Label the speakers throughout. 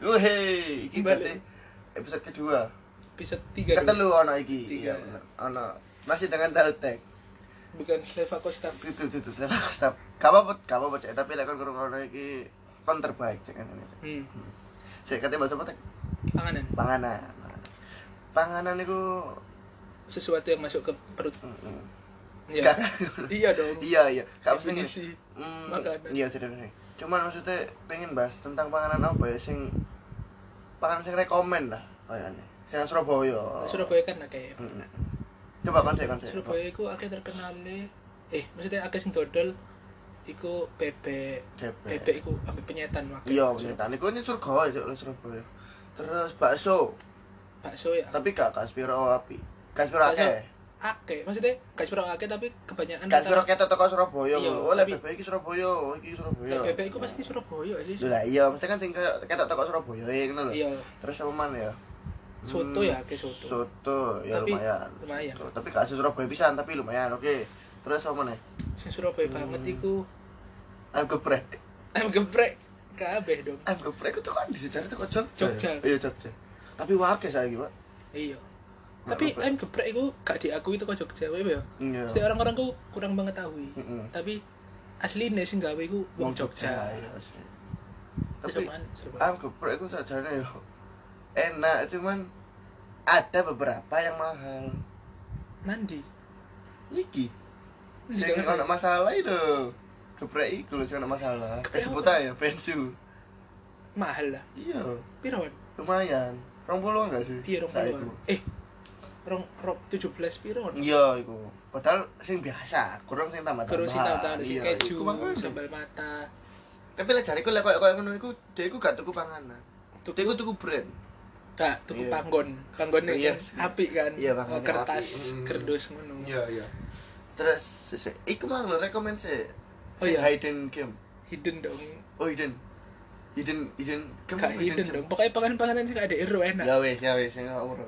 Speaker 1: Iki
Speaker 2: Balik.
Speaker 1: berarti episode kedua.
Speaker 2: episode 3
Speaker 1: Ketelu ono iki.
Speaker 2: Tiga.
Speaker 1: Iya, bener. Ono. Masih dengan tahu tek.
Speaker 2: bukan Sleva Costa
Speaker 1: Itu itu itu saya stop. Gak apa-apa, gak apa-apa Cek. tapi lek kon ono iki kon terbaik cek kan ini.
Speaker 2: hmm.
Speaker 1: Saya katanya bahasa apa tek?
Speaker 2: panganan
Speaker 1: Panganan. Panganan itu
Speaker 2: sesuatu yang masuk ke perut
Speaker 1: Mm-mm.
Speaker 2: Iya.
Speaker 1: Gak kan?
Speaker 2: iya dong
Speaker 1: Iya iya. Gak ngene.
Speaker 2: Definisi
Speaker 1: Hmm,
Speaker 2: makanan.
Speaker 1: Iya sebenarnya. Cuman maksudnya pengen bahas tentang panganan apa ya sing panganan sing rekomen lah kayaknya. Sing Surabaya.
Speaker 2: Surabaya kan kayak
Speaker 1: Mm-mm. Coba kon sik kon sik.
Speaker 2: Surabaya iku akeh terkenal eh maksudnya akeh sing dodol iku bebek
Speaker 1: Bebek.
Speaker 2: iku ambil penyetan waktu
Speaker 1: Iya, penyetan iku ini Cuk, oleh Surabaya. Terus bakso,
Speaker 2: bakso ya
Speaker 1: tapi gak Kaspiro api. Kaspiro akeh.
Speaker 2: Akeh maksudnya gak sepiro akeh tapi kebanyakan
Speaker 1: Kaspiro ketok teko Surabaya.
Speaker 2: Iya.
Speaker 1: Oleh
Speaker 2: tapi-
Speaker 1: bebek iki Surabaya, oh, iki Surabaya.
Speaker 2: Bebek iku pasti Surabaya sih
Speaker 1: lah iya, mesti kan sing ketok teko Surabaya ya ngono lho.
Speaker 2: iya
Speaker 1: Terus apa mana ya?
Speaker 2: soto ya akeh soto
Speaker 1: Soto, ya
Speaker 2: Tapi
Speaker 1: lumayan.
Speaker 2: lumayan.
Speaker 1: Soto. Tapi gak Surabaya pisan, tapi lumayan. Oke. Terus apa mana?
Speaker 2: sing Surabaya
Speaker 1: Hmm.
Speaker 2: banget iku
Speaker 1: Ayam geprek.
Speaker 2: ayam geprek kabeh dong
Speaker 1: Ayam geprek itu kan di sejarah teko Jogja.
Speaker 2: Jogja.
Speaker 1: Iya Jogja. Tapi wakil saya Pak.
Speaker 2: iya tapi ayam geprek iku gak diakui itu kok Jogja ya
Speaker 1: Iya.
Speaker 2: Mesti orang-orang ku kurang mengetahui
Speaker 1: Mm-mm.
Speaker 2: tapi aslinya sih gawe iku wong Jogja
Speaker 1: iya sih.
Speaker 2: tapi
Speaker 1: ayam geprek itu sajane yo enak, cuman ada beberapa yang mahal.
Speaker 2: nandi
Speaker 1: Iki. Sing ono masalah itu. Geprek iku lho sing ono masalah. Disebut
Speaker 2: apa?
Speaker 1: aja pensu.
Speaker 2: mahal lah
Speaker 1: Iya,
Speaker 2: piron
Speaker 1: lumayan. Rong puluh enggak sih?
Speaker 2: iya rong
Speaker 1: Saiku.
Speaker 2: puluhan eh rong rong tujuh belas piron
Speaker 1: Iya, iku. Padahal sing biasa, kurang sing tambah-tambah.
Speaker 2: terus kita tahu si
Speaker 1: Iya,
Speaker 2: keju
Speaker 1: iku makanya.
Speaker 2: sambal mata
Speaker 1: Tapi lek jariku lek koyo koyo ngono iku, dia iku gak tuku panganan.
Speaker 2: tuku
Speaker 1: Dia iku tuku brand.
Speaker 2: gak tuku
Speaker 1: Iya.
Speaker 2: panggon panggon
Speaker 1: Iya.
Speaker 2: api kan
Speaker 1: Iya, panggonnya
Speaker 2: kertas
Speaker 1: api.
Speaker 2: Kerdus ngono
Speaker 1: Iya, iya. Terus sik iku mang rekomend sih.
Speaker 2: Oh, iya.
Speaker 1: Hidden game.
Speaker 2: hidden dong
Speaker 1: Oh, hidden. Hidden hidden game.
Speaker 2: gak hidden dong pokoknya panganan-panganan sih ada ero enak
Speaker 1: Ya wis, ya wis sing ora.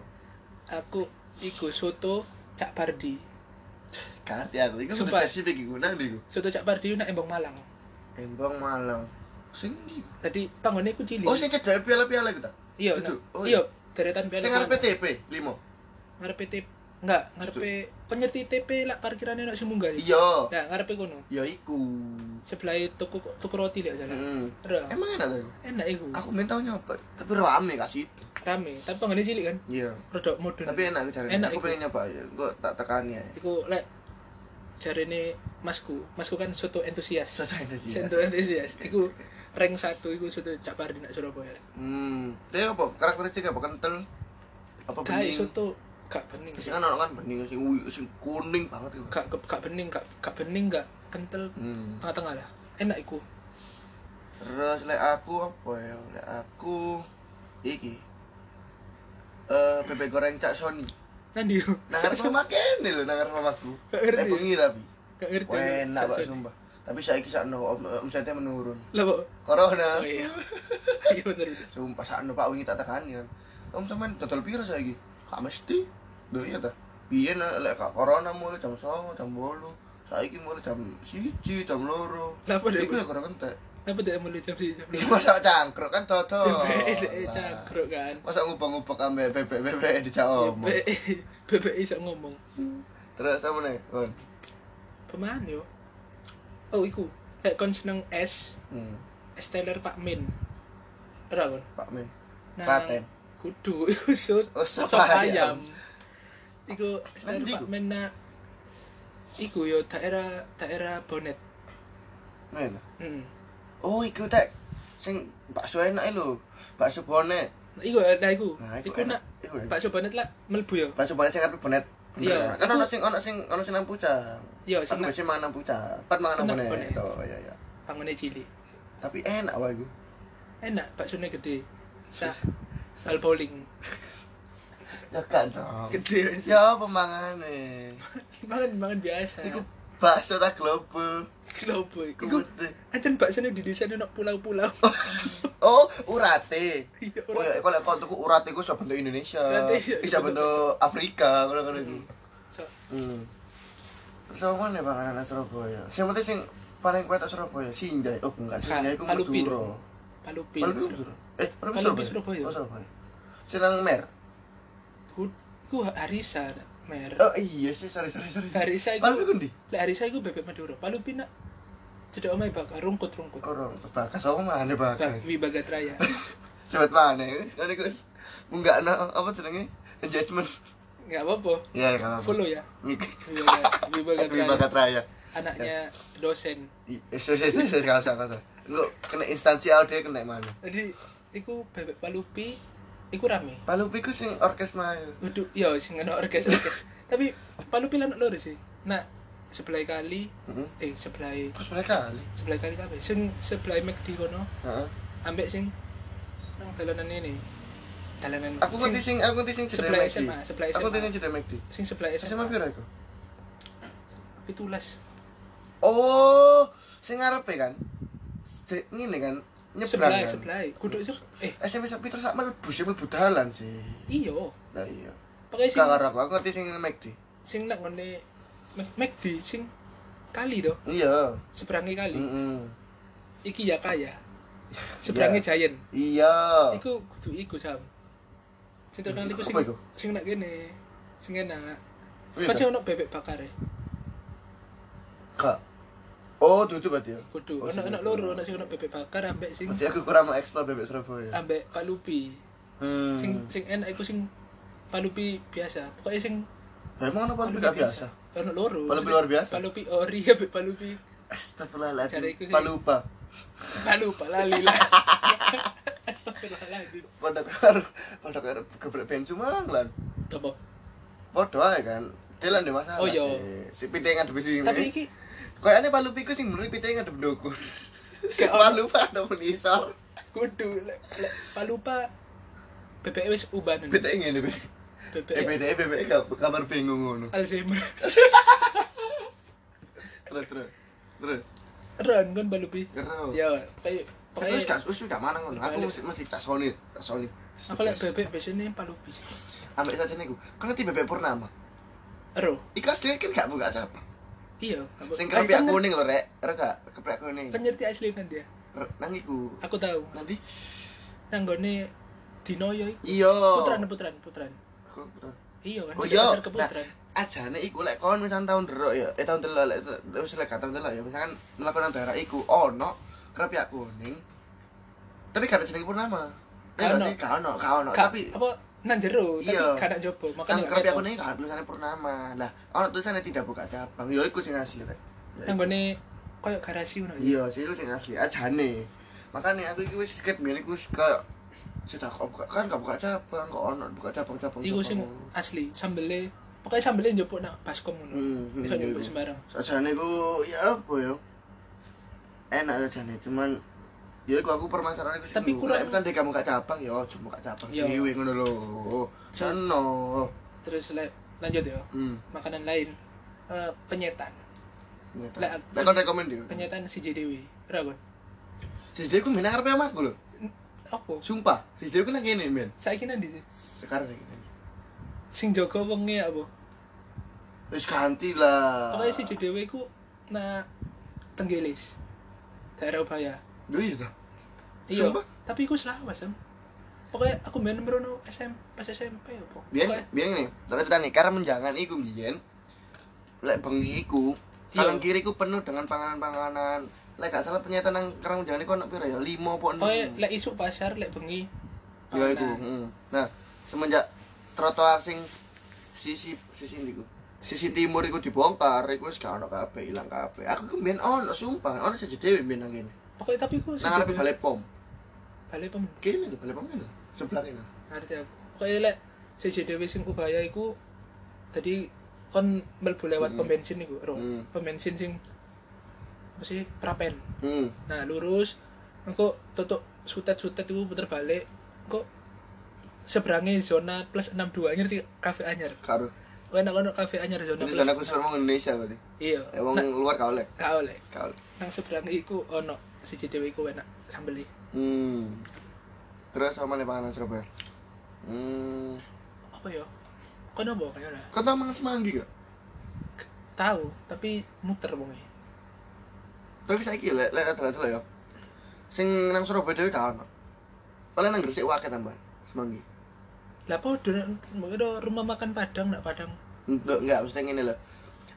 Speaker 2: aku iku soto cak pardi
Speaker 1: Kati aku iku
Speaker 2: Sumpah.
Speaker 1: sudah spesifik iku nang iku.
Speaker 2: soto cak pardi nak embong malang
Speaker 1: Embong Malang. Sing ndi?
Speaker 2: tadi panggonnya iku cilik
Speaker 1: Oh, sing cedek piala-piala iku ta?
Speaker 2: iya
Speaker 1: Oh,
Speaker 2: iya deretan piala
Speaker 1: Sing ngarepe TP 5.
Speaker 2: ngarepe TP enggak ngarepe penyerti TP lah parkirannya nak semunggah
Speaker 1: Iya.
Speaker 2: nah ngarepe kono
Speaker 1: Ya iku.
Speaker 2: sebelah tuku tuku roti sana
Speaker 1: Heeh.
Speaker 2: Ora.
Speaker 1: Emang enak ta iku?
Speaker 2: enak iku
Speaker 1: Aku minta nyoba, tapi rame kasih itu.
Speaker 2: Rame tapi panggonnya cilik kan
Speaker 1: Iya.
Speaker 2: rodok modern
Speaker 1: Tapi enak aku cari.
Speaker 2: Enak
Speaker 1: Aku
Speaker 2: iku.
Speaker 1: pengen nyoba ya. Kok tak tekani ya.
Speaker 2: iku lek jarene masku masku kan soto entusias
Speaker 1: Soto entusias.
Speaker 2: soto entusias iku rank satu iku soto cak pardi nak Surabaya
Speaker 1: Hmm. Tapi apa karakteristik apa kental? Apa
Speaker 2: kayak
Speaker 1: bening?
Speaker 2: soto gak bening sih
Speaker 1: kan kan bening sing wi- sing kuning banget itu.
Speaker 2: gak gak, gak bening gak gak bening gak kental
Speaker 1: Hmm.
Speaker 2: tengah-tengah lah enak iku
Speaker 1: Terus lek aku apa ya? Lek aku iki eh bebek goreng cak Sony.
Speaker 2: nanti yo
Speaker 1: Nang ngarep rumah kene lho, nang ngarep rumahku.
Speaker 2: Gak ngerti.
Speaker 1: Lek bengi tapi.
Speaker 2: gak ngerti
Speaker 1: enak Pak sumpah. Tapi saiki sakno om- omsetnya menurun.
Speaker 2: lah Pak.
Speaker 1: Corona.
Speaker 2: oh iya iya bener
Speaker 1: Sumpah sakno Pak wingi tak tekani kan. Om sampean total piro saiki? Gak mesti. Lho iya ta. Biyen lek corona mulai jam 09.00, jam 8. Saiki mulai jam 1, jam 2.
Speaker 2: Lah, apa
Speaker 1: Iku ya kurang entek.
Speaker 2: Apa dia mulai jam sih
Speaker 1: Iya masa cangkruk kan toto.
Speaker 2: bebek cangkruk kan
Speaker 1: Masa ngubah-ngubah ambek bebek-bebek di omong.
Speaker 2: bebek bebek iso ngomong
Speaker 1: Terus sama nih, Kon.
Speaker 2: pemain yo oh iku lek kon seneng es
Speaker 1: Hmm,
Speaker 2: es teler Pak Min ora kon
Speaker 1: Pak Men.
Speaker 2: Nang-
Speaker 1: Klaten.
Speaker 2: kudu iku sop
Speaker 1: Oh, sop
Speaker 2: sop ayam
Speaker 1: ayam.
Speaker 2: iku es
Speaker 1: Nanti
Speaker 2: Pak
Speaker 1: iku?
Speaker 2: Min na iku yo daerah daerah Bonet
Speaker 1: Men.
Speaker 2: hmm.
Speaker 1: Oh, iku tek sing bakso enak lho. Bakso bonet.
Speaker 2: iku nah iku
Speaker 1: Nah, iku
Speaker 2: iku nak
Speaker 1: ya.
Speaker 2: bakso Bonet lah melbu yo
Speaker 1: Bakso bonet sing arep bonet.
Speaker 2: Iya,
Speaker 1: kan? Kan ono sing ono sing ono sing nang pucang.
Speaker 2: Iya, sing nang-
Speaker 1: mangan nang pucang. Pat mangan nang bonet. Oh, iya iya.
Speaker 2: pangone cilik
Speaker 1: Tapi enak wae iku.
Speaker 2: enak baksonya gede sah sal bowling
Speaker 1: Ya kan dong.
Speaker 2: gede
Speaker 1: Ya apa mangane?
Speaker 2: mangan mangan biasa
Speaker 1: Iku bakso tak global.
Speaker 2: Globo iku. Ancen baksone didesain ono pulau-pulau.
Speaker 1: Oh, urate.
Speaker 2: Iya,
Speaker 1: Oh ya, kalau kau tuku urate iku iso bentuk Indonesia.
Speaker 2: Iya,
Speaker 1: Bisa
Speaker 2: iya,
Speaker 1: bentuk Afrika, ngono-ngono iku. Hmm. Apa mana panganan Surabaya? Sing penting sing paling kuat Surabaya, Sinjai. Oh, enggak, Sinjai iku Madura.
Speaker 2: Palupi.
Speaker 1: Palupi. Eh, Palupi Surabaya.
Speaker 2: Surabaya.
Speaker 1: Oh, Surabaya. Senang mer.
Speaker 2: Ku ku Harisa mer.
Speaker 1: Oh iya sih, sorry sorry sorry.
Speaker 2: Harisa iku.
Speaker 1: Palupi kundi.
Speaker 2: Lek Harisa iku bebek Madura. Palupi nak cedek omahe bakar rungkut-rungkut.
Speaker 1: Orang bakas apa mana bakas?
Speaker 2: Bak Wibagat Raya.
Speaker 1: Sebet mana? Iku wis enggak no apa jenenge? Engagement.
Speaker 2: Enggak apa-apa.
Speaker 1: Iya, kan.
Speaker 2: Follow ya. Wibagat
Speaker 1: Wih
Speaker 2: Raya.
Speaker 1: bakat raya.
Speaker 2: Anaknya dosen.
Speaker 1: Eh, saya saya saya saya usah usah. Enggak kena instansi audio kena mana?
Speaker 2: Jadi iku bebek Palupi iku rame.
Speaker 1: Palupi ku sing orkes mah.
Speaker 2: Waduh, iya sing ono orkes orkes. Tapi Palupi lan loro sih. Nah, sebelah kali
Speaker 1: Heeh.
Speaker 2: eh sebelah
Speaker 1: Terus mereka kali.
Speaker 2: sebelah kali kabeh. Sing sebelah McD kono
Speaker 1: Heeh.
Speaker 2: ambek sing nang dalanan ini. Dalanan
Speaker 1: Aku ngerti sing aku ngerti sing
Speaker 2: sebelah. SMA, sebelah
Speaker 1: Aku ngerti
Speaker 2: SMA.
Speaker 1: sing cedek McD.
Speaker 2: sing sebelah
Speaker 1: SMA
Speaker 2: SMA.
Speaker 1: piro iku?
Speaker 2: Pitulas.
Speaker 1: Oh, sing ngarepe kan. Ngene kan nyebrang
Speaker 2: Sebelah,
Speaker 1: kan.
Speaker 2: sebelah. Kudu itu eh
Speaker 1: SMP sak Peter sak mlebu sih mlebu dalan sih.
Speaker 2: iya.
Speaker 1: Nah iya.
Speaker 2: Pakai sing
Speaker 1: karo aku, aku ngerti sing McD.
Speaker 2: sing nak ngene McD sing kali to,
Speaker 1: Iya.
Speaker 2: seberangi kali.
Speaker 1: Heeh.
Speaker 2: Iki ya kaya. Seberangi Giant.
Speaker 1: Iya.
Speaker 2: Iku kudu iku sam. Sing terkenal iku sing
Speaker 1: iku?
Speaker 2: sing nak kene. Sing enak. Sing
Speaker 1: tak?
Speaker 2: ono bebek bakar e.
Speaker 1: Kak. Oh, tutup berarti ya.
Speaker 2: Kudu
Speaker 1: Oh,
Speaker 2: ono
Speaker 1: bebek.
Speaker 2: loro, ono sing ono bebek bakar ambek sing
Speaker 1: Berarti aku kurang mengeksplor bebek Surabaya.
Speaker 2: ambek palupi.
Speaker 1: Hmm.
Speaker 2: Sing sing enak iku sing palupi biasa. Pokoknya sing
Speaker 1: Ya, emang apa gak biasa?
Speaker 2: Ono loro.
Speaker 1: Palupi luar biasa?
Speaker 2: Palupi ori ambek palupi. Cari
Speaker 1: Astagfirullahaladzim.
Speaker 2: iku sih.
Speaker 1: Palupa.
Speaker 2: Palupa lali lah. Astagfirullahaladzim.
Speaker 1: Pada karo pada karo gebrek bensu manglan.
Speaker 2: Apa?
Speaker 1: Padha ae kan. Dia lan di masalah.
Speaker 2: Oh, iya.
Speaker 1: sih. Si pite ngadep sini.
Speaker 2: Tapi iki
Speaker 1: Kayaknya palupi ku sing bener pite ngadep ndukur. Si
Speaker 2: Gak ono.
Speaker 1: palupa ada pun iso.
Speaker 2: kudu lek palupa bebek wis ubanan.
Speaker 1: Pite ngene pite.
Speaker 2: Bebek
Speaker 1: Eh pite bebek gak kamar bingung ngono.
Speaker 2: Alzheimer.
Speaker 1: Terus terus. Terus.
Speaker 2: Ron kan palupi.
Speaker 1: Kero.
Speaker 2: Ya, kayak
Speaker 1: Terus
Speaker 2: kayak
Speaker 1: gak wis gak mana ngono. Aku mesti mesti tak soni, tak soni.
Speaker 2: aku lek bebek biasanya palupi. sih.
Speaker 1: Ambek saja niku. Kan ngerti bebek purnama.
Speaker 2: Ero.
Speaker 1: Iku aslinya kan gak buka siapa.
Speaker 2: Iya.
Speaker 1: Sing
Speaker 2: kan-
Speaker 1: kuning lho rek. Rek gak keprek kuning.
Speaker 2: Kan ngerti asli kan dia.
Speaker 1: Nang iku.
Speaker 2: Aku tahu.
Speaker 1: Nanti
Speaker 2: Nang gone Dinoyo iku.
Speaker 1: iya.
Speaker 2: Putran, putran, putran.
Speaker 1: Putran?
Speaker 2: Iya kan.
Speaker 1: Oh iya.
Speaker 2: dasar
Speaker 1: Nah,
Speaker 2: keputran.
Speaker 1: ajane iku lek kon misalkan tahun derok ya, eh tahun delok lek wis lek tahun delok ya, misalkan melakukan daerah iku ono kerapia kuning. Tapi gak ada jeneng purnama.
Speaker 2: Gak
Speaker 1: Iya
Speaker 2: ono.
Speaker 1: sih, gak ono, gak ono.
Speaker 2: Ka-
Speaker 1: Tapi
Speaker 2: apa nang jero tapi
Speaker 1: Iya.
Speaker 2: gak nak jopo
Speaker 1: kan
Speaker 2: makanya kepo.
Speaker 1: kuning gak ada tulisannya purnama. Nah, ono tulisannya tidak buka cabang. Ya iku sing asli rek. Ya
Speaker 2: nang
Speaker 1: iku.
Speaker 2: gone koyo garasi ngono ya.
Speaker 1: Iya, sih iku sing asli ajane. Makanya aku iki wis ket biyen iku kayak sudah kok buka kan gak buka cabang, kok ono buka cabang-cabang.
Speaker 2: Iku sing asli sambele pokoknya sambele njupuk nak baskom ngono.
Speaker 1: Hmm, iya,
Speaker 2: njupuk
Speaker 1: iya.
Speaker 2: sembarang.
Speaker 1: Sajane ku ya apa ya? Enak sajane, cuman ya iku aku permasalahan iku sing
Speaker 2: Tapi kurang-
Speaker 1: kan kamu gak cabang ya aja buka cabang
Speaker 2: Iya.
Speaker 1: dhewe ngono lho. Seno.
Speaker 2: Terus le, lanjut ya.
Speaker 1: Hmm.
Speaker 2: Makanan lain. Eh, penyetan.
Speaker 1: Nyata.
Speaker 2: Lek
Speaker 1: kon rekomend yo.
Speaker 2: penyetan si JDW. Ora kon.
Speaker 1: Siji ku menang arep amaku lho.
Speaker 2: Apa?
Speaker 1: Sumpah, siji ku nang kene men.
Speaker 2: Saiki nang ndi?
Speaker 1: Sekarang gini.
Speaker 2: Sing jaga wengi apa?
Speaker 1: Wis ganti lah.
Speaker 2: Pokoknya si JDW ku na Tenggelis. Daerah Ubaya.
Speaker 1: Lho iya ta.
Speaker 2: Iya, tapi iku selawas, Sam. Pokoknya aku main merono SMP, pas SMP apa?
Speaker 1: Biyen
Speaker 2: Pokoknya-
Speaker 1: biyen ngene, tak ceritani karena menjangan iku biyen lek bengi iku kanan
Speaker 2: Iya.
Speaker 1: kiri ku penuh dengan panganan-panganan. Lek gak salah penyetan nang karang menjangan iku ono piro ya? 5 apa 6.
Speaker 2: Pokoknya lek isuk pasar, lek bengi.
Speaker 1: Ya
Speaker 2: Oh,
Speaker 1: iku.
Speaker 2: nah.
Speaker 1: heeh. Nah, semenjak trotoar sing sisi sisi niku. Sisi timur iku dibongkar, iku wis gak ono kabeh, ilang kabeh. Aku ku biyen ono sumpah, ono siji dhewe biyen nang kene.
Speaker 2: Pokoknya tapi ku si
Speaker 1: Nang arep
Speaker 2: JDW
Speaker 1: balai pom.
Speaker 2: Balik pem.
Speaker 1: Kene lho, balai pom kene. Sebelah kene.
Speaker 2: Ngerti aku. Pokoknya lek si JDW sing Ubaya iku tadi kon mlebu lewat
Speaker 1: Hmm.
Speaker 2: pom bensin iku, ro.
Speaker 1: Hmm.
Speaker 2: Pom bensin sing apa sih? Prapen.
Speaker 1: Hmm.
Speaker 2: Nah, lurus engko tutup sutet-sutet iku puter balik. Kok seberangnya zona plus 62 ngerti kafe anyar.
Speaker 1: Karo.
Speaker 2: Enak ono kafe anyar zona
Speaker 1: aku suruh wong Indonesia berarti.
Speaker 2: Iya.
Speaker 1: Emang
Speaker 2: Nah,
Speaker 1: luar kau lek.
Speaker 2: gak oleh.
Speaker 1: Kau.
Speaker 2: Nang seberang iku ono si JDW iku enak sambeli.
Speaker 1: Hmm. Terus sama nih panganan Surabaya. Hmm.
Speaker 2: Apa ya? Kau nopo kayak ora?
Speaker 1: Kau tau mangan semanggi gak?
Speaker 2: Tahu, tapi muter wonge.
Speaker 1: Tapi saya kira lek lek adalah ya. Sing nang Surabaya dhewe gak ono. Paling nang Gresik wae tambahan. Semanggi.
Speaker 2: Lah podo mbok rumah makan Padang nak Padang.
Speaker 1: Enggak, enggak mesti ngene lho.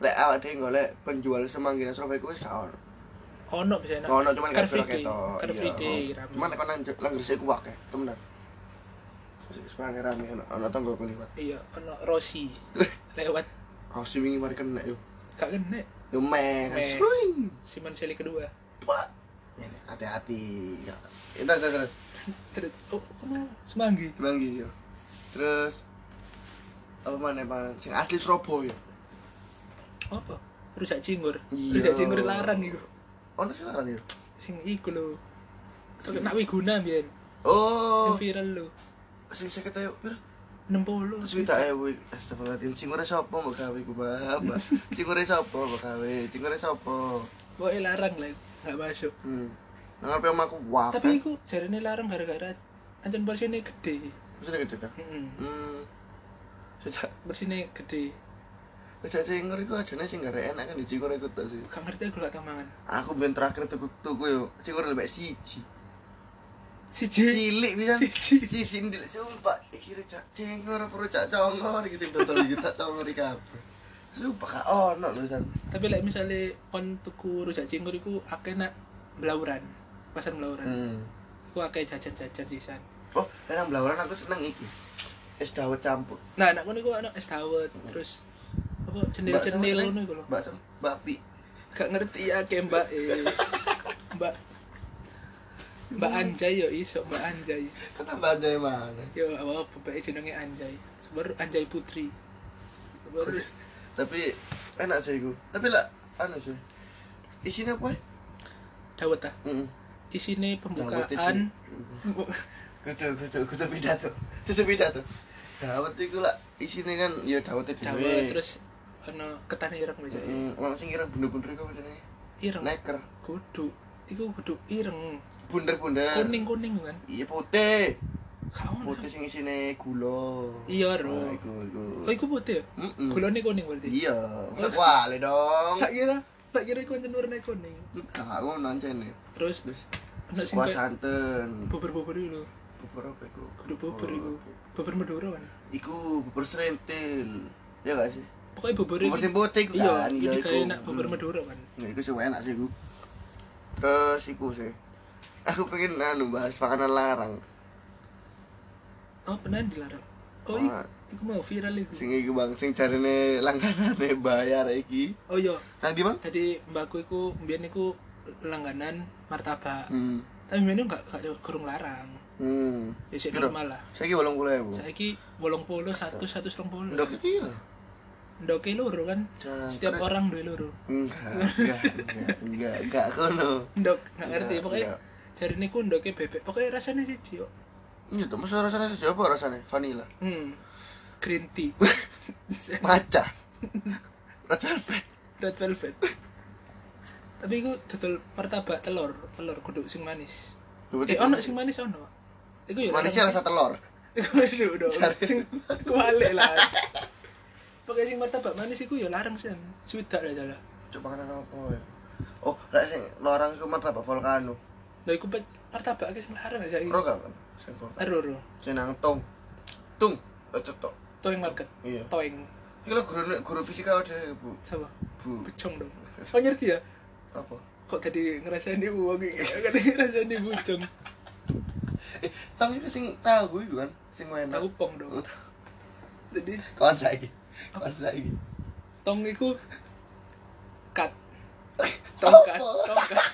Speaker 1: Lek awak dhewe golek penjual semanggi nang Surabaya kuwi gak ono.
Speaker 2: Ono bisa nak.
Speaker 1: Ono cuman
Speaker 2: Car Free Day. Car
Speaker 1: Iya,
Speaker 2: Free Day,
Speaker 1: oh. Cuman nek nang nang Gresik ku akeh, temenan. Sebenarnya rame ono ono tangga keliwat.
Speaker 2: Iya, ono Rossi lewat
Speaker 1: Rossi wingi mari kena yo.
Speaker 2: gak kena.
Speaker 1: Yo meh, kan sering.
Speaker 2: Simon Seli kedua.
Speaker 1: Pak. Hati-hati. Ya. Itu terus terus.
Speaker 2: Terus oh, semanggi.
Speaker 1: Semanggi yo. Terus apa mana pan sing asli Surabaya.
Speaker 2: Apa? Rujak cingur.
Speaker 1: Iya.
Speaker 2: Rujak cingur larang iku.
Speaker 1: Ono sing larang yo.
Speaker 2: Sing iku lho. Kena wiguna biyen.
Speaker 1: Oh,
Speaker 2: Sing viral lho.
Speaker 1: sing saya kata yuk, pira?
Speaker 2: 60.
Speaker 1: Terus minta ewe, astagfirullahaladzim, cingure sapa mbok gawe ku mbak? Cingure sapa mbok gawe? Cingure sapa?
Speaker 2: Pokoknya larang lah, gak masuk.
Speaker 1: Hmm. Nang ngarepe omahku wah.
Speaker 2: Tapi iku jarine larang gara-gara ancen bersine gede.
Speaker 1: Wis gede ta?
Speaker 2: Heeh.
Speaker 1: Hmm. Sejak
Speaker 2: Bersine gede.
Speaker 1: Sejak cingur iku ajane sing gare enak kan di cingur iku tok sih.
Speaker 2: Gak ngerti aku gak tau mangan.
Speaker 1: Aku ben terakhir tuku tuku yo, cingur lebih siji.
Speaker 2: Siji.
Speaker 1: Cilik pisan.
Speaker 2: Siji.
Speaker 1: Siji ndil sumpah. Iki rujak cingur apa rujak congor iki sing dodol iki tak congor iki kabeh. Sumpah gak ono lho san.
Speaker 2: Tapi lek misalnya kon tuku rujak cingur iku akeh nak belauran. Pasar belauran.
Speaker 1: Hmm.
Speaker 2: Iku akeh jajan-jajan sisan.
Speaker 1: Oh, enak belauran aku seneng iki. Es dawet campur.
Speaker 2: Nah, anak kono iku ana es dawet, terus apa cendil-cendil ngono iku lho.
Speaker 1: Mbak Sam, babi.
Speaker 2: Gak ngerti ya ke Mbak eh. Mbak Mbak Anjay yo iso Mbak Anjay.
Speaker 1: Kata Mbak Anjay mana?
Speaker 2: Yo apa bapak jenenge Anjay. Baru Anjay Putri. Baru
Speaker 1: Tapi enak sih iku. Tapi lah anu sih. Isinya apa?
Speaker 2: dawet ah.
Speaker 1: Heeh.
Speaker 2: Isine pembukaan
Speaker 1: Kudu kudu kudu pidato. Kudu pidato. Dawet iku lah isine kan ya dawet itu.
Speaker 2: dawet terus ana ketan ireng biasa.
Speaker 1: Heeh, wong sing kira bunder-bunder iku jenenge?
Speaker 2: Ireng.
Speaker 1: Neker.
Speaker 2: Kudu. Iku kudu ireng.
Speaker 1: Bunder-bunder.
Speaker 2: Kuning-kuning kan.
Speaker 1: Iya putih.
Speaker 2: Gak ono.
Speaker 1: Putih sing isine gula.
Speaker 2: Iya, Ro.
Speaker 1: Nah, iku iku.
Speaker 2: Oh, iku putih ya?
Speaker 1: Mm-mm.
Speaker 2: Gulane kuning berarti.
Speaker 1: Iya, masa kuali dong.
Speaker 2: Tak kira, tak kira iku ancen warna kuning.
Speaker 1: Enggak, ngono ancene.
Speaker 2: Terus
Speaker 1: Terus
Speaker 2: ana sing
Speaker 1: kuah santen.
Speaker 2: bubur-bubur itu lho.
Speaker 1: Bubur apa iku?
Speaker 2: Kudu bubur iku.
Speaker 1: Oh,
Speaker 2: Bubur Madura kan.
Speaker 1: Iku bubur serentil. Ya gak sih?
Speaker 2: Pokoknya bubur
Speaker 1: Bubur sing putih
Speaker 2: Iya,
Speaker 1: kan.
Speaker 2: ini
Speaker 1: iya,
Speaker 2: kayak
Speaker 1: iku.
Speaker 2: enak bubur
Speaker 1: Hmm.
Speaker 2: Madura kan.
Speaker 1: Nah, iku sih enak sih iku. Terus iku sih. Aku pengen anu bahas makanan larang.
Speaker 2: Oh, pernah dilarang. Oh,
Speaker 1: Ah.
Speaker 2: iku, mau viral iku.
Speaker 1: Sing iku Bang, sing jarine langganane bayar iki.
Speaker 2: Oh iya,
Speaker 1: Nang di Bang?
Speaker 2: tadi mbakku iku mbiyen iku langganan martabak.
Speaker 1: Hmm.
Speaker 2: Tapi mbiyen gak gak kurung larang.
Speaker 1: Hmm.
Speaker 2: Ya sik
Speaker 1: Piro?
Speaker 2: normal lah.
Speaker 1: Saiki 80.000.
Speaker 2: Saiki 80 100 120.
Speaker 1: Ndok piro?
Speaker 2: Ndoke loro kan.
Speaker 1: Jangkrik.
Speaker 2: Setiap orang duwe loro.
Speaker 1: Enggak, enggak, enggak, enggak, enggak kono.
Speaker 2: Ndok gak ngerti
Speaker 1: Enggak,
Speaker 2: pokoknya
Speaker 1: enggak.
Speaker 2: jarine ku ndoke bebek. Pokoknya rasanya siji kok.
Speaker 1: Iya tuh, masa rasanya sih apa rasanya? Vanilla.
Speaker 2: Hmm. Green tea.
Speaker 1: Maca. Red velvet.
Speaker 2: Red velvet. Tapi iku dodol martabak telur, telur kudu sing manis. Eh ono sing manis ono. Iku ya
Speaker 1: Manisnya rasa telur.
Speaker 2: Iku.
Speaker 1: Cari.
Speaker 2: Sing kualik lah. Pakai sing martabak manis iku ya larang sih. Swidak lah jalan.
Speaker 1: Coba makanan apa ya? Oh, lek sing larang iku martabak volcano.
Speaker 2: Lah iku martabak sing larang aja iki.
Speaker 1: Ro kan? Sing volcano.
Speaker 2: Ero.
Speaker 1: Sing nang tong. Tung. Eh, cetok.
Speaker 2: Toing market.
Speaker 1: Iya.
Speaker 2: Toing.
Speaker 1: Iki lho guru guru fisika ada Bu.
Speaker 2: Siapa?
Speaker 1: Bu.
Speaker 2: Becong dong. Oh ngerti ya?
Speaker 1: Apa?
Speaker 2: Kok tadi ngerasain di uang iki? Tadi ngerasain di bucong.
Speaker 1: Eh, tong itu sing tahu iku kan, sing enak.
Speaker 2: Tahu pong dong. Jadi
Speaker 1: Kawan saiki. Kawan saiki.
Speaker 2: tong iku cut. Tongkat,
Speaker 1: Apa?
Speaker 2: tongkat.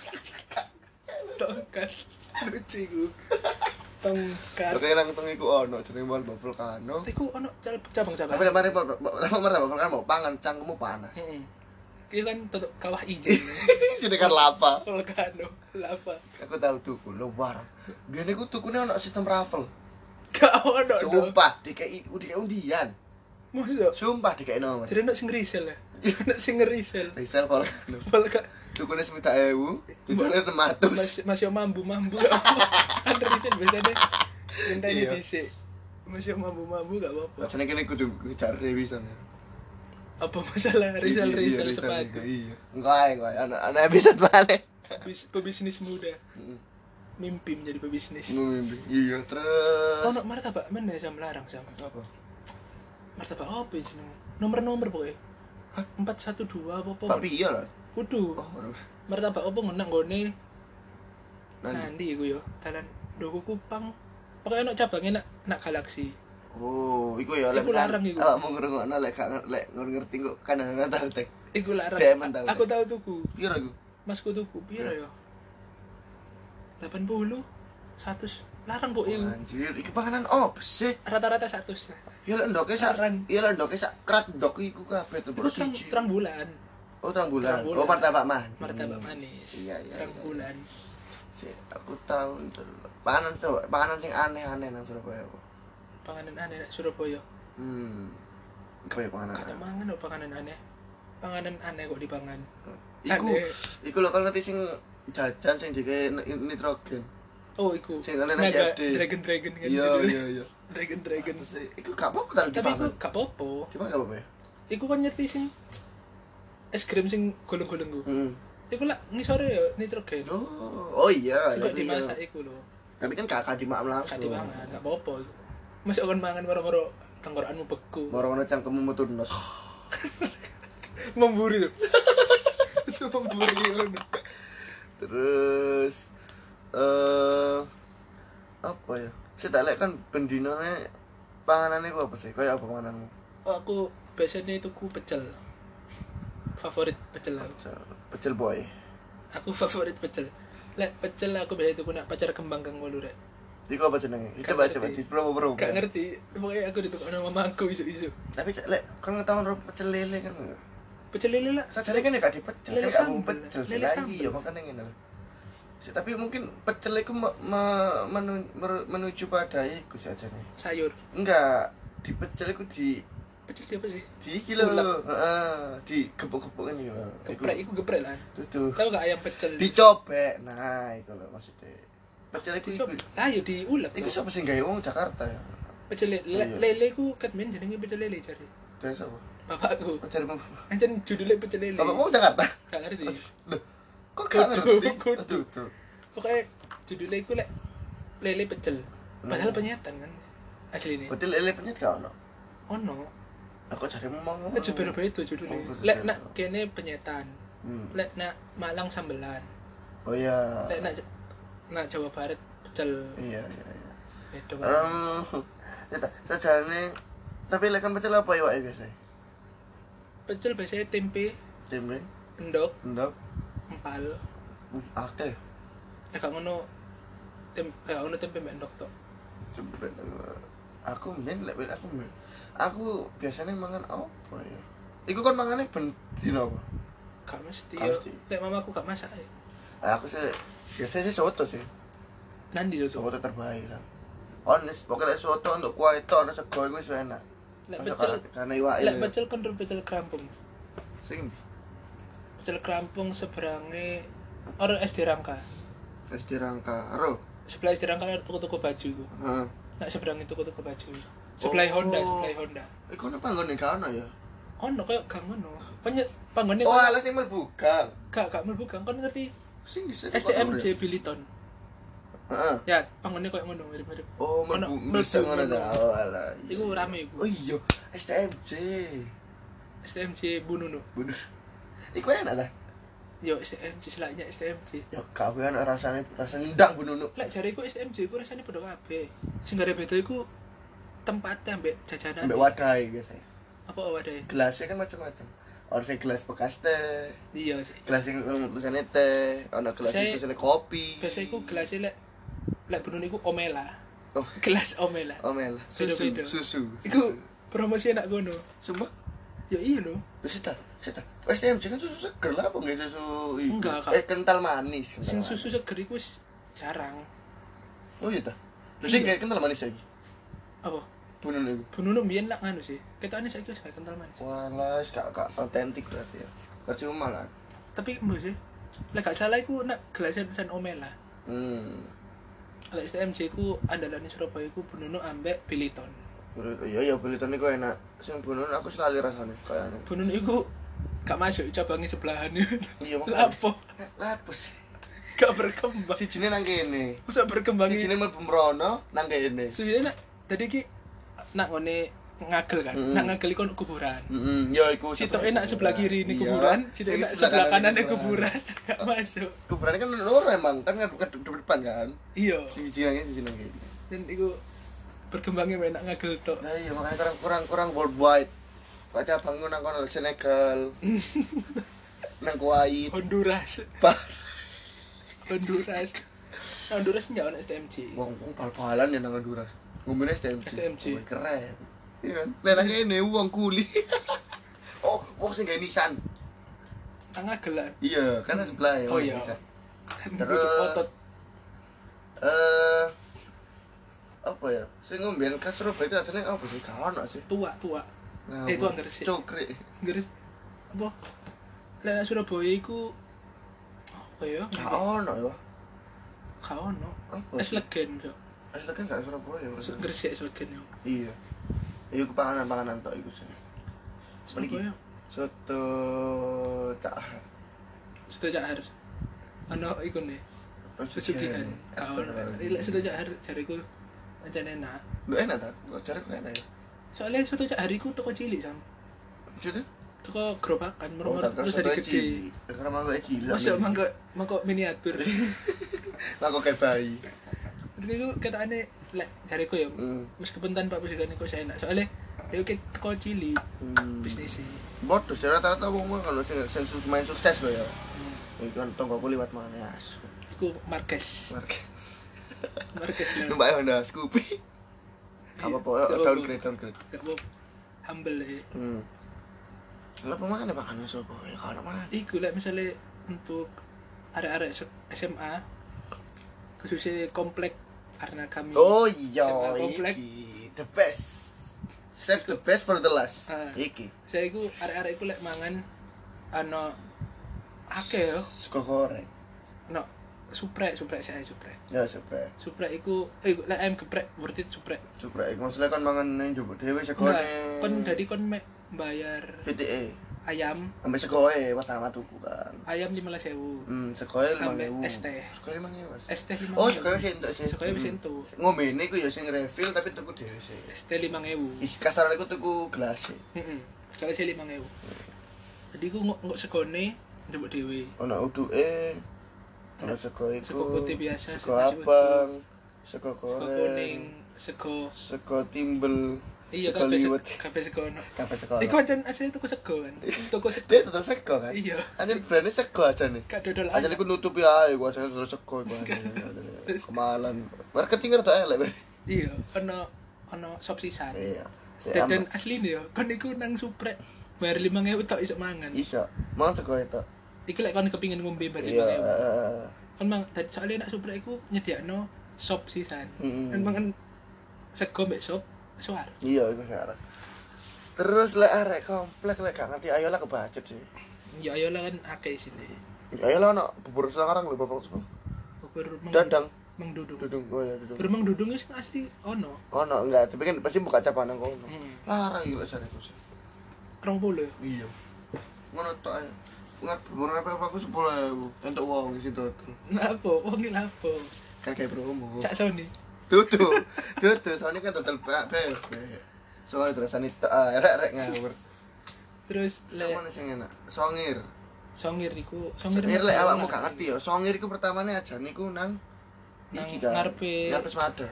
Speaker 2: Tongkat. Lucu iku. Tongkat.
Speaker 1: Oke, nang tong iku ono jenenge martabak volcano.
Speaker 2: Iku ono cabang-cabang.
Speaker 1: Tapi mari martabak volcano mau pangan cangkemmu panas.
Speaker 2: Heeh. Iki kan tutup kawah ijen.
Speaker 1: Sini kan lava.
Speaker 2: Volcano, lava.
Speaker 1: Aku tahu tuku lo warung. Biar aku tukune ono sistem raffle.
Speaker 2: Gak ono.
Speaker 1: Sumpah, dikai dikai undian.
Speaker 2: Masa?
Speaker 1: Sumpah dikai nomor.
Speaker 2: Jadi ono sing resell ya. Ono sing ngerisel.
Speaker 1: Resell volcano.
Speaker 2: Volcano.
Speaker 1: Tukune sejuta ewu, tukune enam ratus.
Speaker 2: masih mambu mambu kan resign biasanya minta ini
Speaker 1: Iya.
Speaker 2: dhisik masih mambu mambu gak apa-apa
Speaker 1: Bacane kene kudu ngejar revision.
Speaker 2: apa masalah
Speaker 1: Iya,
Speaker 2: risal
Speaker 1: revision,
Speaker 2: sepatu
Speaker 1: Iya. Enggak, enggak. Anak anak episode mana?
Speaker 2: Bis, pebisnis muda mimpi menjadi pebisnis
Speaker 1: Mimpi. Iya, terus
Speaker 2: oh no martabak mana jam larang jam
Speaker 1: apa?
Speaker 2: Martabak apa ya jeneng nomor-nomor pokoknya empat satu dua apa apa?
Speaker 1: Pak Pia lah.
Speaker 2: kudu.
Speaker 1: Oh,
Speaker 2: martabak apa ngenang gone
Speaker 1: Nanti.
Speaker 2: nanti iku yo dalan doku kupang. Pokoknya nak cabangnya nak nak galaksi.
Speaker 1: Oh, iku ya
Speaker 2: Iku larang iku.
Speaker 1: Awak mau ngrungokno lek lek ngerti kok kan nggak tahu tek.
Speaker 2: iku larang.
Speaker 1: Tau,
Speaker 2: aku tahu tuku.
Speaker 1: Piro iku?
Speaker 2: masku tuku. Piro yo 80 100 larang kok iku.
Speaker 1: Anjir, iki panganan opo sih?
Speaker 2: rata-rata 100 lah
Speaker 1: Ya lek ndoke sak
Speaker 2: Larang.
Speaker 1: ya lek ndoke sak krat ndok iku kabeh tuh terus siji.
Speaker 2: terang bulan
Speaker 1: Oh, terang bulan. Oh, martabak manis.
Speaker 2: martabak manis
Speaker 1: Iya, iya.
Speaker 2: terang
Speaker 1: iya.
Speaker 2: bulan
Speaker 1: Sik, aku tahu itu. Panganan coba, panganan sing aneh-aneh nang Surabaya kok.
Speaker 2: panganan aneh nak Surabaya
Speaker 1: Hmm. Kayak panganan.
Speaker 2: kata mangan oh panganan aneh panganan aneh kok dipangan
Speaker 1: Iku,
Speaker 2: Aneh.
Speaker 1: iku lho kan ngerti sing jajan sing dike nitrogen.
Speaker 2: Oh iku
Speaker 1: Sing kalian
Speaker 2: Naga,
Speaker 1: CFD.
Speaker 2: dragon dragon kan
Speaker 1: Iya,
Speaker 2: gitu.
Speaker 1: iya, iya.
Speaker 2: dragon dragon?
Speaker 1: Iku gak apa-apa tadi
Speaker 2: tapi iku gak apa-apa
Speaker 1: Dipangan gak apa-apa ya?
Speaker 2: iku kan ngerti sing es krim sing golong-golong ku
Speaker 1: Hmm.
Speaker 2: iku lah ngisore ya nitrogen
Speaker 1: Oh, oh iya,
Speaker 2: juga
Speaker 1: iya,
Speaker 2: dimasak
Speaker 1: iya.
Speaker 2: iku lho
Speaker 1: Tapi kan gak akan dimakan langsung.
Speaker 2: gak dipangan gak apa-apa masih akan mangan moro-moro tenggorokanmu beku
Speaker 1: Moro-moro cangkemmu metu nos.
Speaker 2: memburi tuh memburi.
Speaker 1: Terus eh apa ya? Tak lihat kan bendinone panganane ku apa sih? Kayak apa pangananmu?
Speaker 2: Oh, aku biasanya tuku pecel favorit pecel aku
Speaker 1: Pecel, pecel boy.
Speaker 2: aku favorit pecel lek pecel aku biasa tuku nak pacar kembang kang wolu rek
Speaker 1: Iku apa jenenge? Coba coba di promo-promo.
Speaker 2: gak ngerti pokoknya aku ditukar sama mamaku isu-isu
Speaker 1: Tapi lek kan ngetahuan ro pecel lele kan.
Speaker 2: pecel lele lah
Speaker 1: Sajane kan ya gak dipecel, kan gak mau pecel
Speaker 2: sambel.
Speaker 1: iya makanya ngene. Si- Tapi mungkin pecel iku me- me- menu- menuju pada iku saja nih.
Speaker 2: sayur
Speaker 1: Enggak, di pecel iku di
Speaker 2: pecel dia apa sih
Speaker 1: di
Speaker 2: Ulek.
Speaker 1: heeh, di gepuk-gepuk ini lho.
Speaker 2: geprek iku geprek lah
Speaker 1: Tuh.
Speaker 2: tahu gak ayam pecel
Speaker 1: Dicobek. Nah, iku lho maksudnya. Pecel iku.
Speaker 2: Dicoba- ah ya diulek
Speaker 1: Iku
Speaker 2: loh.
Speaker 1: sapa sing gawe wong Jakarta ya?
Speaker 2: pecel lele
Speaker 1: Iya.
Speaker 2: lele ku katmen jenenge pecel lele cari
Speaker 1: Dari sapa?
Speaker 2: bapakku
Speaker 1: Pecel mau.
Speaker 2: ancen judulnya pecel lele
Speaker 1: Bapak mau Jakarta?
Speaker 2: gak ngerti
Speaker 1: Loh, kok gak ngerti?
Speaker 2: kudu.
Speaker 1: Tuh.
Speaker 2: pokoknya judulnya iku lek lele pecel padahal
Speaker 1: Hmm.
Speaker 2: penyetan kan asli ini
Speaker 1: Berarti lele penyet gak ono?
Speaker 2: ono
Speaker 1: Aku cari ngomong.
Speaker 2: aja beda-beda judulnya
Speaker 1: Oh,
Speaker 2: lek nak kene penyetan
Speaker 1: Hmm.
Speaker 2: lek nak Malang sambelan
Speaker 1: Oh iya.
Speaker 2: lek nak nak Jawa Barat pecel
Speaker 1: Iya, iya, iya.
Speaker 2: beda
Speaker 1: Um, ya sajane tapi lek kan pecel apa ya wae biasa?
Speaker 2: pecel biasanya tempe
Speaker 1: Tempe,
Speaker 2: endok
Speaker 1: endok, uh, akeh.
Speaker 2: lek gak ngono tem gak ngono tempe mbak endok tok
Speaker 1: Tempe. Aku men lek aku men. Aku biasanya mangan apa ya? Iku kan mangannya ben dino apa?
Speaker 2: gak mesti lek mamaku gak masak ya
Speaker 1: Aku sih biasanya sih soto sih.
Speaker 2: nanti tuh
Speaker 1: Soto terbaik kan. Honest, pokoknya soto untuk kuah itu ada sego itu enak.
Speaker 2: lek pecel
Speaker 1: karena- iwake.
Speaker 2: lek pecel kan pecel kerampung
Speaker 1: sing
Speaker 2: pecel kerampung seberange orang SD Rangka
Speaker 1: wis dirangka ro.
Speaker 2: sebelah SD Rangka ada toko-toko baju
Speaker 1: Heeh.
Speaker 2: nak seberange toko-toko baju sebelah
Speaker 1: Oh.
Speaker 2: Honda sebelah Honda
Speaker 1: Iku ana panggone gak ono ya.
Speaker 2: ono kayak gang ngono penyet panggone
Speaker 1: Oh, alas sing mlebu gang.
Speaker 2: gak gak mlebu gang kon ngerti
Speaker 1: Sing
Speaker 2: STMJ Biliton
Speaker 1: Heeh.
Speaker 2: ya panggone kayak ngono mirip-mirip
Speaker 1: Oh, mlebu bisa ngono ta. Oh, alah. iya.
Speaker 2: Iku rame iku.
Speaker 1: Oh iya, STMJ.
Speaker 2: STMJ Bununu
Speaker 1: Bener. Iku enak ta?
Speaker 2: yo STMJ selainnya STMJ
Speaker 1: Ya kabehan rasane rasane ndang Bu Nunu.
Speaker 2: lek jare iku STMJ iku rasane padha kabeh sing gak beda iku tempatnya ambek jajanan
Speaker 1: Ambek wadah guys.
Speaker 2: apa wadah
Speaker 1: Gelasnya kan macam-macam. Ono sing gelas bekas teh,
Speaker 2: iya sih
Speaker 1: gelas sing tulisannya teh, ono gelas sing tulisannya kopi.
Speaker 2: biasa iku gelasnya lek lek Bununu iku omela
Speaker 1: Oh,
Speaker 2: gelas omela
Speaker 1: omel. Susu, susu.
Speaker 2: iku promosi enak gono
Speaker 1: Sumpah.
Speaker 2: Ya iya lho
Speaker 1: Wis ta, wis ta. STMJ kan susu seger lah, apa nggak susu?
Speaker 2: Enggak, Kak.
Speaker 1: Eh kental manis. kental
Speaker 2: sing
Speaker 1: manis.
Speaker 2: susu seger wis jarang
Speaker 1: Oh iya ta. Berarti
Speaker 2: Iya.
Speaker 1: kayak kental manis lagi.
Speaker 2: apa
Speaker 1: Bunun itu.
Speaker 2: Bununu mbiyen lak nganu sih ketokane saiki wis kental manis
Speaker 1: Walah, gak gak otentik berarti ya. Percuma lah.
Speaker 2: tapi mbok sih lek gak salah iku nak gelasnya tulisan omela
Speaker 1: Hmm.
Speaker 2: lek STMJ ku andalane Surabaya iku Bununu ambek Biliton
Speaker 1: Bulu- Iya ya beli toni kok enak. Sing bunun aku sekali rasane kayaknya.
Speaker 2: Bununu iku gak masuk cabangnya sebelahan
Speaker 1: Iya makanya.
Speaker 2: lapo
Speaker 1: Lapus.
Speaker 2: gak berkembang
Speaker 1: Sijine nang kene.
Speaker 2: masa berkembang
Speaker 1: Sijine mlebu mrono nang kene.
Speaker 2: Sudah nak tadi ki nak ngone ngagel kan
Speaker 1: Mm.
Speaker 2: nak ngagel iku ono kuburan
Speaker 1: Heeh, ya iku
Speaker 2: situ enak sebelah kiri ini
Speaker 1: Iya.
Speaker 2: kuburan situ enak sebelah kanan ini
Speaker 1: kuburan.
Speaker 2: gak masuk
Speaker 1: Kuburan kan loro emang, kan ngadep ngadep depan kan.
Speaker 2: iya
Speaker 1: kene, siji nang kene.
Speaker 2: dan iku berkembangnya enak ngagel tok
Speaker 1: Nah iya makanya kurang kurang kurang worldwide. Kok cabang nang kono Senegal. nang Kuwait.
Speaker 2: Honduras
Speaker 1: Bah,
Speaker 2: Honduras Honduras nyawa anak STMJ
Speaker 1: wong wong bal-balan ya nang Honduras. Ngomongnya STMJ.
Speaker 2: STMJ.
Speaker 1: Oh, keren. Iya kan? Lah nang kene wong kuli. oh, wong sing Nissan.
Speaker 2: nang ngagelan
Speaker 1: Iya, kan sebelah ya.
Speaker 2: Oh, iya. Kan
Speaker 1: Terus-
Speaker 2: otot
Speaker 1: Eh apa ya? Sing ngomben ke Surabaya itu asline apa sih? Gak ono sih.
Speaker 2: tua tua
Speaker 1: Nah,
Speaker 2: Eh, itu anggar sih.
Speaker 1: Cokre.
Speaker 2: Garis apa nang Surabaya iku apa ya
Speaker 1: Gak ono ya.
Speaker 2: gak ono es legen so
Speaker 1: Asli kan gak Surabaya. berarti.
Speaker 2: Gresik es legen yo
Speaker 1: Iya. Iya ku panganan-panganan tok iku sih.
Speaker 2: Surabaya
Speaker 1: Soto cahar.
Speaker 2: sudah jahar ono iku nih pesugihan lek sudah jahar jariku aja enak
Speaker 1: Lu enak tak? Cari kok enak ya.
Speaker 2: soalnya sudah jahar iku toko cilik sam
Speaker 1: Maksudnya?
Speaker 2: toko gerobakan
Speaker 1: Oh, tak kira
Speaker 2: terus jadi gede
Speaker 1: kira mangkok cilik.
Speaker 2: masuk mangkok mangkok miniatur
Speaker 1: Mangkok kayak bayi.
Speaker 2: Jadi itu kata aneh lek jariku ya
Speaker 1: Hmm.
Speaker 2: meskipun tanpa pesugihan iku saya enak soalnya dia ke toko cilik
Speaker 1: Hmm.
Speaker 2: bisnis sih
Speaker 1: Bodoh sih rata-rata wong kalau sing sing sus- main sukses loh ya.
Speaker 2: Hmm.
Speaker 1: Iku kan liwat mana ya.
Speaker 2: iku Marquez
Speaker 1: Market.
Speaker 2: Lah
Speaker 1: Numpak Honda Scoopy. Apa
Speaker 2: Gak apa-apa.
Speaker 1: downgrade downgrade.
Speaker 2: gak mau humble ya
Speaker 1: Hmm. Kenapa makan ya makanan Surabaya? Kalau mana?
Speaker 2: Iku lah misalnya untuk arek-arek SMA khususnya komplek karena kami
Speaker 1: Oh iya,
Speaker 2: SMA komplek.
Speaker 1: iki the best. Save the best for the last.
Speaker 2: Ah.
Speaker 1: Iki
Speaker 2: saya iku arek-arek iku lek mangan ano akeh yo
Speaker 1: suka goreng.
Speaker 2: no suprek suprek saya suprek
Speaker 1: Ya suprek.
Speaker 2: suprek iku eh lek ayam geprek worth it suprek
Speaker 1: Suprek iku maksudnya kan mangan ning njupuk dhewe
Speaker 2: enggak
Speaker 1: segone.
Speaker 2: kon dadi kon mek bayar
Speaker 1: PTE.
Speaker 2: ayam
Speaker 1: Ambek segoe pertama tuku kan.
Speaker 2: ayam lima belas sewu
Speaker 1: Hmm,
Speaker 2: Ambek
Speaker 1: 5000.
Speaker 2: es teh.
Speaker 1: Segoe 5000. Mas.
Speaker 2: es teh lima
Speaker 1: Oh, segoe sih entuk sih.
Speaker 2: Segoe wis
Speaker 1: Hmm.
Speaker 2: entuk.
Speaker 1: Ngombe ini ku ya sing refill tapi tuku dhewe sih.
Speaker 2: es teh lima ewu
Speaker 1: Isi kasaran iku tuku gelas sih.
Speaker 2: soalnya saya lima ewu jadi aku nggak nggak segone coba dewi
Speaker 1: Ono uduke. Ono sego iku.
Speaker 2: Sego putih biasa,
Speaker 1: Sego
Speaker 2: sego
Speaker 1: abang. Sego
Speaker 2: sego
Speaker 1: goreng.
Speaker 2: kuning sego
Speaker 1: Sego timbel.
Speaker 2: iya
Speaker 1: Sego
Speaker 2: kabeh
Speaker 1: liwet.
Speaker 2: sego kabeh sego no
Speaker 1: Kabeh sego.
Speaker 2: Iku aja asli tuku sego kan tuku sego
Speaker 1: Dia tetep sego kan?
Speaker 2: Iya.
Speaker 1: Anjir brandnya sego aja nih.
Speaker 2: gak dodol
Speaker 1: aja niku nutupi ae gua aja terus sego iku. Kemalan. Marketing rada elek. Be.
Speaker 2: iya ono ono sop sisan
Speaker 1: Iya.
Speaker 2: Dan, asli nih yo kan iku nang suprek bayar lima ewu tok iso mangan
Speaker 1: Bisa. Mangan sego itu.
Speaker 2: Iku lek kon kepingin ngombe lima ewu kan mang tadi soalnya nak suprek iku nyediakno sop sisan
Speaker 1: Mm-mm.
Speaker 2: dan mangan sego mbek sop suar
Speaker 1: Iya, iku syarat. Terus lek arek komplek lek gak ngerti ayolah kebacut sih.
Speaker 2: ya ayolah kan akeh sini
Speaker 1: Ya ayolah anak bubur sekarang lho bapak semua.
Speaker 2: bubur
Speaker 1: Dadang.
Speaker 2: mang dudung
Speaker 1: Dudung, oh ya dudung.
Speaker 2: bubur mang dudung itu asli ono
Speaker 1: Oh no, enggak, tapi kan pasti buka cabang nang kono.
Speaker 2: Hmm.
Speaker 1: Larang gila jare aku sih.
Speaker 2: rong puluh
Speaker 1: Iya. Ngono tok ae. Ngat bubur apa apa aku 10.000 entuk wong di situ.
Speaker 2: Napa? Wong iki lapo?
Speaker 1: Kan kayak promo.
Speaker 2: Cak Sony.
Speaker 1: Tutu. Tutu, soalnya kan total PSB. Soalnya terusane tok ah, rek-rek ngawur.
Speaker 2: Terus le
Speaker 1: Mana sing enak? Songir.
Speaker 2: Songir iku, Songir.
Speaker 1: Songir lek
Speaker 2: mah-
Speaker 1: awakmu gak ngerti ya. Songir iku pertamane aja niku nang
Speaker 2: Nang
Speaker 1: iki kan.
Speaker 2: ngarepe-
Speaker 1: Ngarepe Semada.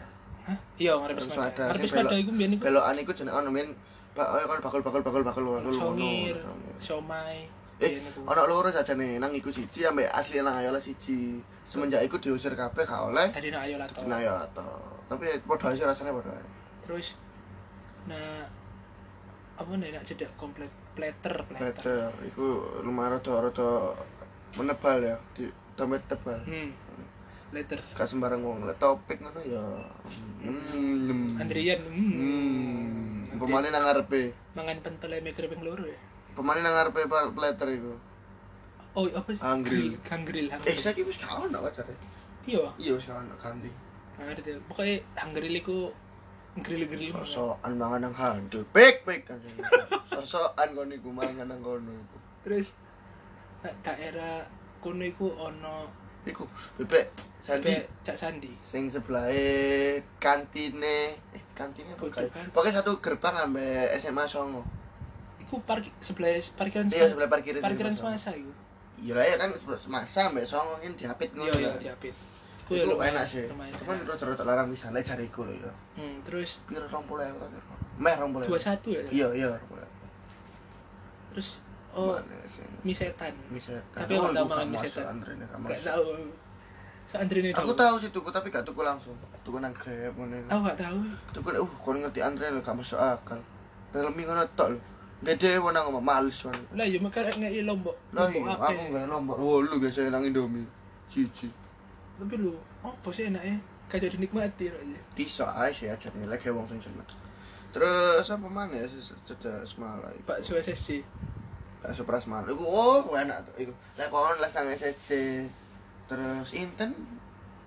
Speaker 2: Hah? Iya, ngarep
Speaker 1: Ngarepe
Speaker 2: sepeda.
Speaker 1: Semada.
Speaker 2: Ngarep sepeda
Speaker 1: belok-
Speaker 2: iku mbiyen iku
Speaker 1: Belokan iku jenenge ono men Pak, oh kan bakul bakul bakul bakul bakul
Speaker 2: Songir,
Speaker 1: Songir.
Speaker 2: Somai.
Speaker 1: Eh, ono loro saja nih, nang iku siji ambek asli nang ayola siji. Semenjak iku diusir kabeh gak oleh.
Speaker 2: Tadi nak ayo lato.
Speaker 1: Nah ya to. Tapi padha aja rasane padha.
Speaker 2: Terus nah apa nih nak cedak komplit plater plater.
Speaker 1: Letter iku lumayan rada-rada menebal ya, di dompet tebal.
Speaker 2: Hmm. Letter.
Speaker 1: Gak sembarang wong topik ngono ya. Hmm.
Speaker 2: Andrian. Hmm.
Speaker 1: Hmm. Pemane nang ngarepe.
Speaker 2: Mangan pentol mikir ping loro ya.
Speaker 1: Pemane nang ngarepe letter iku.
Speaker 2: Oh, apa sih?
Speaker 1: Angril.
Speaker 2: Hangril,
Speaker 1: Eh, saiki wis gak ono pacare.
Speaker 2: Iya.
Speaker 1: Iya wis gak ono ganti.
Speaker 2: Ngerti. Pokoknya hangril iku grill-grill.
Speaker 1: Sosokan mangan nang handel. Pik pik kan. Sosokan kono iku mangan nang kono iku.
Speaker 2: terus daerah kono iku ono
Speaker 1: iku bebek sandi
Speaker 2: Bebek Cak Sandi.
Speaker 1: sing sebelah kantine eh kantine apa
Speaker 2: kan.
Speaker 1: pokoknya satu gerbang ambek SMA Songo
Speaker 2: Iku parkir sebelah parkiran
Speaker 1: iya sebelah parkiran
Speaker 2: parkiran semasa iku.
Speaker 1: iya lah ya kan masa ambek Songo ini diapit ngono
Speaker 2: Iya, iya,
Speaker 1: ya
Speaker 2: diapit.
Speaker 1: Iku
Speaker 2: ya
Speaker 1: enak sih cuman rada-rada larang bisa lek jariku lho ya
Speaker 2: Hmm, terus
Speaker 1: piro 20.000 meh 20.000
Speaker 2: 21 ya.
Speaker 1: iya iya 20.000
Speaker 2: Terus oh mie setan.
Speaker 1: mie setan
Speaker 2: Tapi aku tahu
Speaker 1: iku
Speaker 2: makan
Speaker 1: gak
Speaker 2: mie
Speaker 1: masuk,
Speaker 2: setan.
Speaker 1: antrene
Speaker 2: tahu.
Speaker 1: Aku tahu sih tuku tapi gak tuku langsung. Tuku nang Grab ngene.
Speaker 2: Aku gak tahu.
Speaker 1: Tuku uh kon ngerti antrian lho gak masuk akal. Film minggu ngono tok lho. Gede wenang ngomong males soalnya.
Speaker 2: Lah yo makanya ngeki lombok.
Speaker 1: Lah iya, aku gak lombok wolu biasanya nang Indomie. Cici.
Speaker 2: Tapi lu, apa sih enaknya? Gak jadi nikmati aja.
Speaker 1: Iso ae sih aja nih lek wong sing seneng. Terus apa mana ya cedak semalai.
Speaker 2: Pak Su SSC.
Speaker 1: Pak Supras Malang. Iku oh enak tuh iku. Lek kon les nang SSC. Terus Inten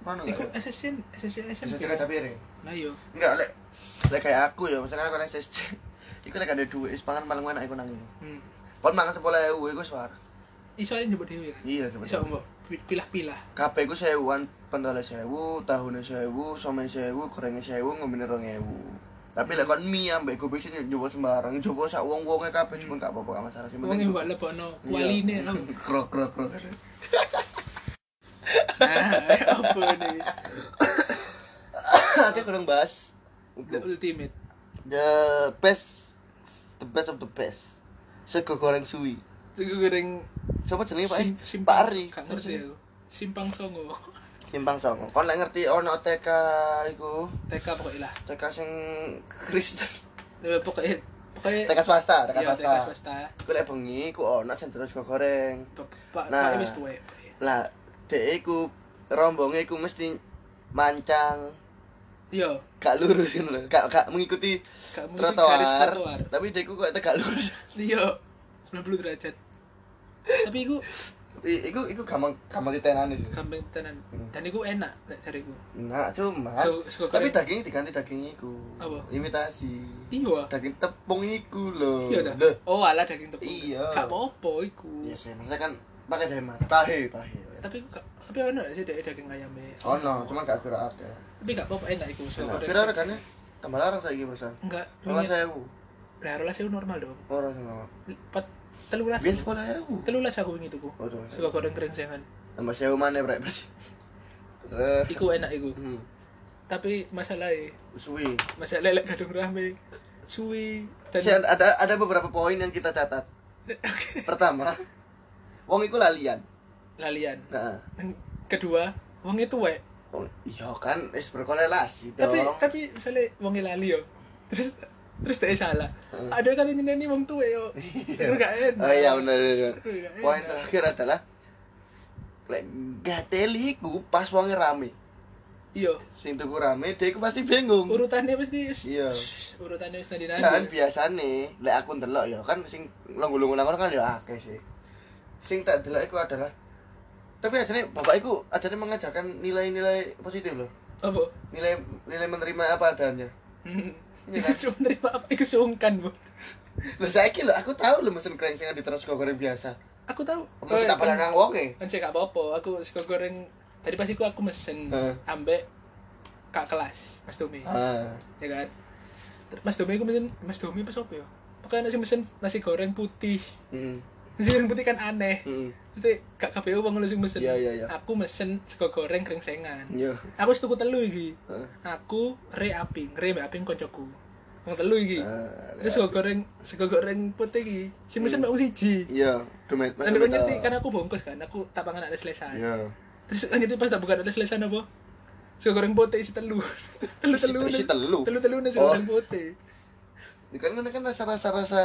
Speaker 1: Mana
Speaker 2: Iku
Speaker 1: enggak?
Speaker 2: SSC, SSC
Speaker 1: SSC
Speaker 2: SMK.
Speaker 1: kaca piring.
Speaker 2: Nah yo.
Speaker 1: Enggak, lek lek kayak aku ya, misalkan aku nang SSC. Iku lek ada duit, is pangan paling enak iku nang iku.
Speaker 2: Hmm.
Speaker 1: Kon mangan 10.000 iku suara.
Speaker 2: Iso aja nyebut dhewe kan.
Speaker 1: Iya, coba.
Speaker 2: Iso mbok pilah-pilah.
Speaker 1: Kabeh iku sewuan, pentole sewu, tahune sewu, some sewu, gorenge sewu, ngombene 2000. Tapi lek kon mie ambek gobe sing nyoba sembarang, coba sak wong-wonge kabeh cuma gak apa-apa gak masalah sih.
Speaker 2: Wong yang mbok lebokno kualine.
Speaker 1: Iya. Krok krok krok.
Speaker 2: Nah, apa nih?
Speaker 1: Aku kurang bahas
Speaker 2: The ultimate.
Speaker 1: the best the best of the best. Sego goreng suwi.
Speaker 2: Sego goreng
Speaker 1: Siapa jenenge Pak?
Speaker 2: sim- simpang-
Speaker 1: Pak Ari.
Speaker 2: Gak ngerti aku. Simpang Songo.
Speaker 1: Simpang Songo. Kon lek ngerti ono TK iku,
Speaker 2: TK pokoknya lah.
Speaker 1: TK sing Kristen.
Speaker 2: Pokoknya pokoknya
Speaker 1: TK swasta, TK
Speaker 2: Iya,
Speaker 1: swasta.
Speaker 2: TK swasta.
Speaker 1: Iku lek bengi iku ono sendero sego goreng.
Speaker 2: Pak
Speaker 1: Nah.
Speaker 2: Pak wis tuwek.
Speaker 1: Lah, dek iku rombonge iku mesti mancang
Speaker 2: Iya,
Speaker 1: gak lurus ngono lho. Gak gak mengikuti trotoar.
Speaker 2: trotoar.
Speaker 1: Tapi dekku kok tegak lurus.
Speaker 2: Iya, 90 derajat. Tapi iku
Speaker 1: I- iku iku gampang gampang ditenani sih.
Speaker 2: kambing tenan.
Speaker 1: Hmm.
Speaker 2: Dan iku enak nek jariku.
Speaker 1: Nah, cuma
Speaker 2: So- sego
Speaker 1: tapi
Speaker 2: goreng.
Speaker 1: daging diganti daging iku.
Speaker 2: Apa?
Speaker 1: Imitasi.
Speaker 2: Iya.
Speaker 1: Daging tepung iku lho.
Speaker 2: Iya dah. Oh, ala daging tepung.
Speaker 1: Iya.
Speaker 2: Gak apa-apa iku.
Speaker 1: Iya sih, maksudnya kan pakai hemat. Pahe, pahe.
Speaker 2: Tapi iku gak tapi ono sih daging ayamnya.
Speaker 1: Oh no, cuma gak kira ada.
Speaker 2: Tapi gak apa-apa enak iku.
Speaker 1: kira regane tambah larang saiki perusahaan.
Speaker 2: Enggak.
Speaker 1: Rolas sewu.
Speaker 2: Lah rolas itu normal dong.
Speaker 1: Ora sama.
Speaker 2: Pat telulas.
Speaker 1: Biyen sekolah sewu.
Speaker 2: Telulas aku wingi tuku.
Speaker 1: Oh, tuh.
Speaker 2: Sego goreng krengsengan.
Speaker 1: Tambah sewu maneh brek berarti. Terus
Speaker 2: Iku enak iku.
Speaker 1: hmm,
Speaker 2: Tapi masalahnya
Speaker 1: suwi.
Speaker 2: masalah lek kadung rame. Suwi dan
Speaker 1: ada ada beberapa poin yang kita catat. Pertama, wong iku lalian.
Speaker 2: lalian.
Speaker 1: Nah,
Speaker 2: kedua, wong itu wek.
Speaker 1: Wong iya kan wis berkorelasi dong.
Speaker 2: Tapi tapi misalnya wong lali yo. Terus terus dia salah.
Speaker 1: Hmm.
Speaker 2: Ada kali nyeneni wong tuwe yo. Terus gak enak.
Speaker 1: Oh iya benar benar. Poin terakhir adalah lek gateli iku pas wonge rame.
Speaker 2: Iya.
Speaker 1: Sing tuku rame, dia iku pasti bingung.
Speaker 2: Urutannya pasti
Speaker 1: Iya.
Speaker 2: urutannya wis nadi
Speaker 1: Kan biasane lek aku ndelok ya kan sing longgulungu nang kan ya akeh sih. Sing tak delok iku adalah tapi ajane bapak iku ajane mengajarkan nilai-nilai positif loh.
Speaker 2: Apa?
Speaker 1: Nilai nilai menerima apa adanya. Iya kan?
Speaker 2: Cuma nerima apa iku sungkan, Bu.
Speaker 1: Lah saiki lho aku tahu lho mesen kreng sing di terus goreng biasa.
Speaker 2: Aku tahu.
Speaker 1: Mesti tak
Speaker 2: kan-
Speaker 1: palang nang wonge.
Speaker 2: kan saya gak apa-apa aku sego goreng tadi pas aku mesen
Speaker 1: Heeh.
Speaker 2: ambek kak kelas Mas Domi
Speaker 1: Ah.
Speaker 2: ya kan Mas Domi aku mesen Mas Domi pas apa ya pokoknya nasi mesen nasi goreng putih
Speaker 1: Heeh.
Speaker 2: Nasi goreng putih kan aneh
Speaker 1: Heeh.
Speaker 2: Mesti kak KPU bang lu sing mesen
Speaker 1: Iya, iya, iya.
Speaker 2: aku mesen sego goreng krengsengan
Speaker 1: Iya.
Speaker 2: aku wis tuku telu iki
Speaker 1: Heeh.
Speaker 2: aku re aping re mbak aping koncoku wong telu iki
Speaker 1: Ah,
Speaker 2: terus sego goreng sego goreng putih iki sing mesen mbak wong siji
Speaker 1: Iya, domet.
Speaker 2: dan aku ngerti kan aku bongkos kan aku tak pangan ada selesan
Speaker 1: Iya.
Speaker 2: Terus lanjut pas tak buka ada selesan apa? Sego goreng putih isi telu. telu telu.
Speaker 1: Isi telu?
Speaker 2: Telu telu sego
Speaker 1: Oh.
Speaker 2: goreng putih.
Speaker 1: Ini kan kan kan rasa-rasa rasa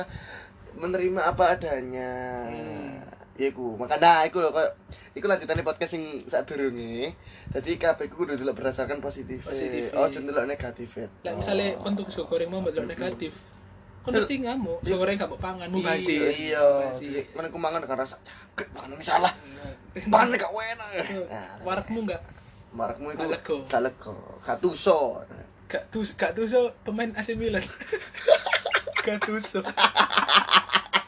Speaker 1: menerima apa adanya.
Speaker 2: Hmm.
Speaker 1: Ya iku, maka nah iku lho kok iku lanjutane podcast sing sadurunge. Dadi kabeh iku kudu delok berdasarkan positif.
Speaker 2: Positif.
Speaker 1: Oh, delok negatif.
Speaker 2: Lah misalnya bentuk sego goreng mau negatif. Kan mesti ngamuk. Sego goreng gak mau pangan, mau basi.
Speaker 1: Iya, iya. Mana aku mangan kan rasa cakep, mangan ini salah. Pan gak enak. Nah,
Speaker 2: Warakmu gak
Speaker 1: marakmu iku
Speaker 2: Gak lego.
Speaker 1: gak tuso.
Speaker 2: gak tus gak tuso pemain AC Milan. canta o.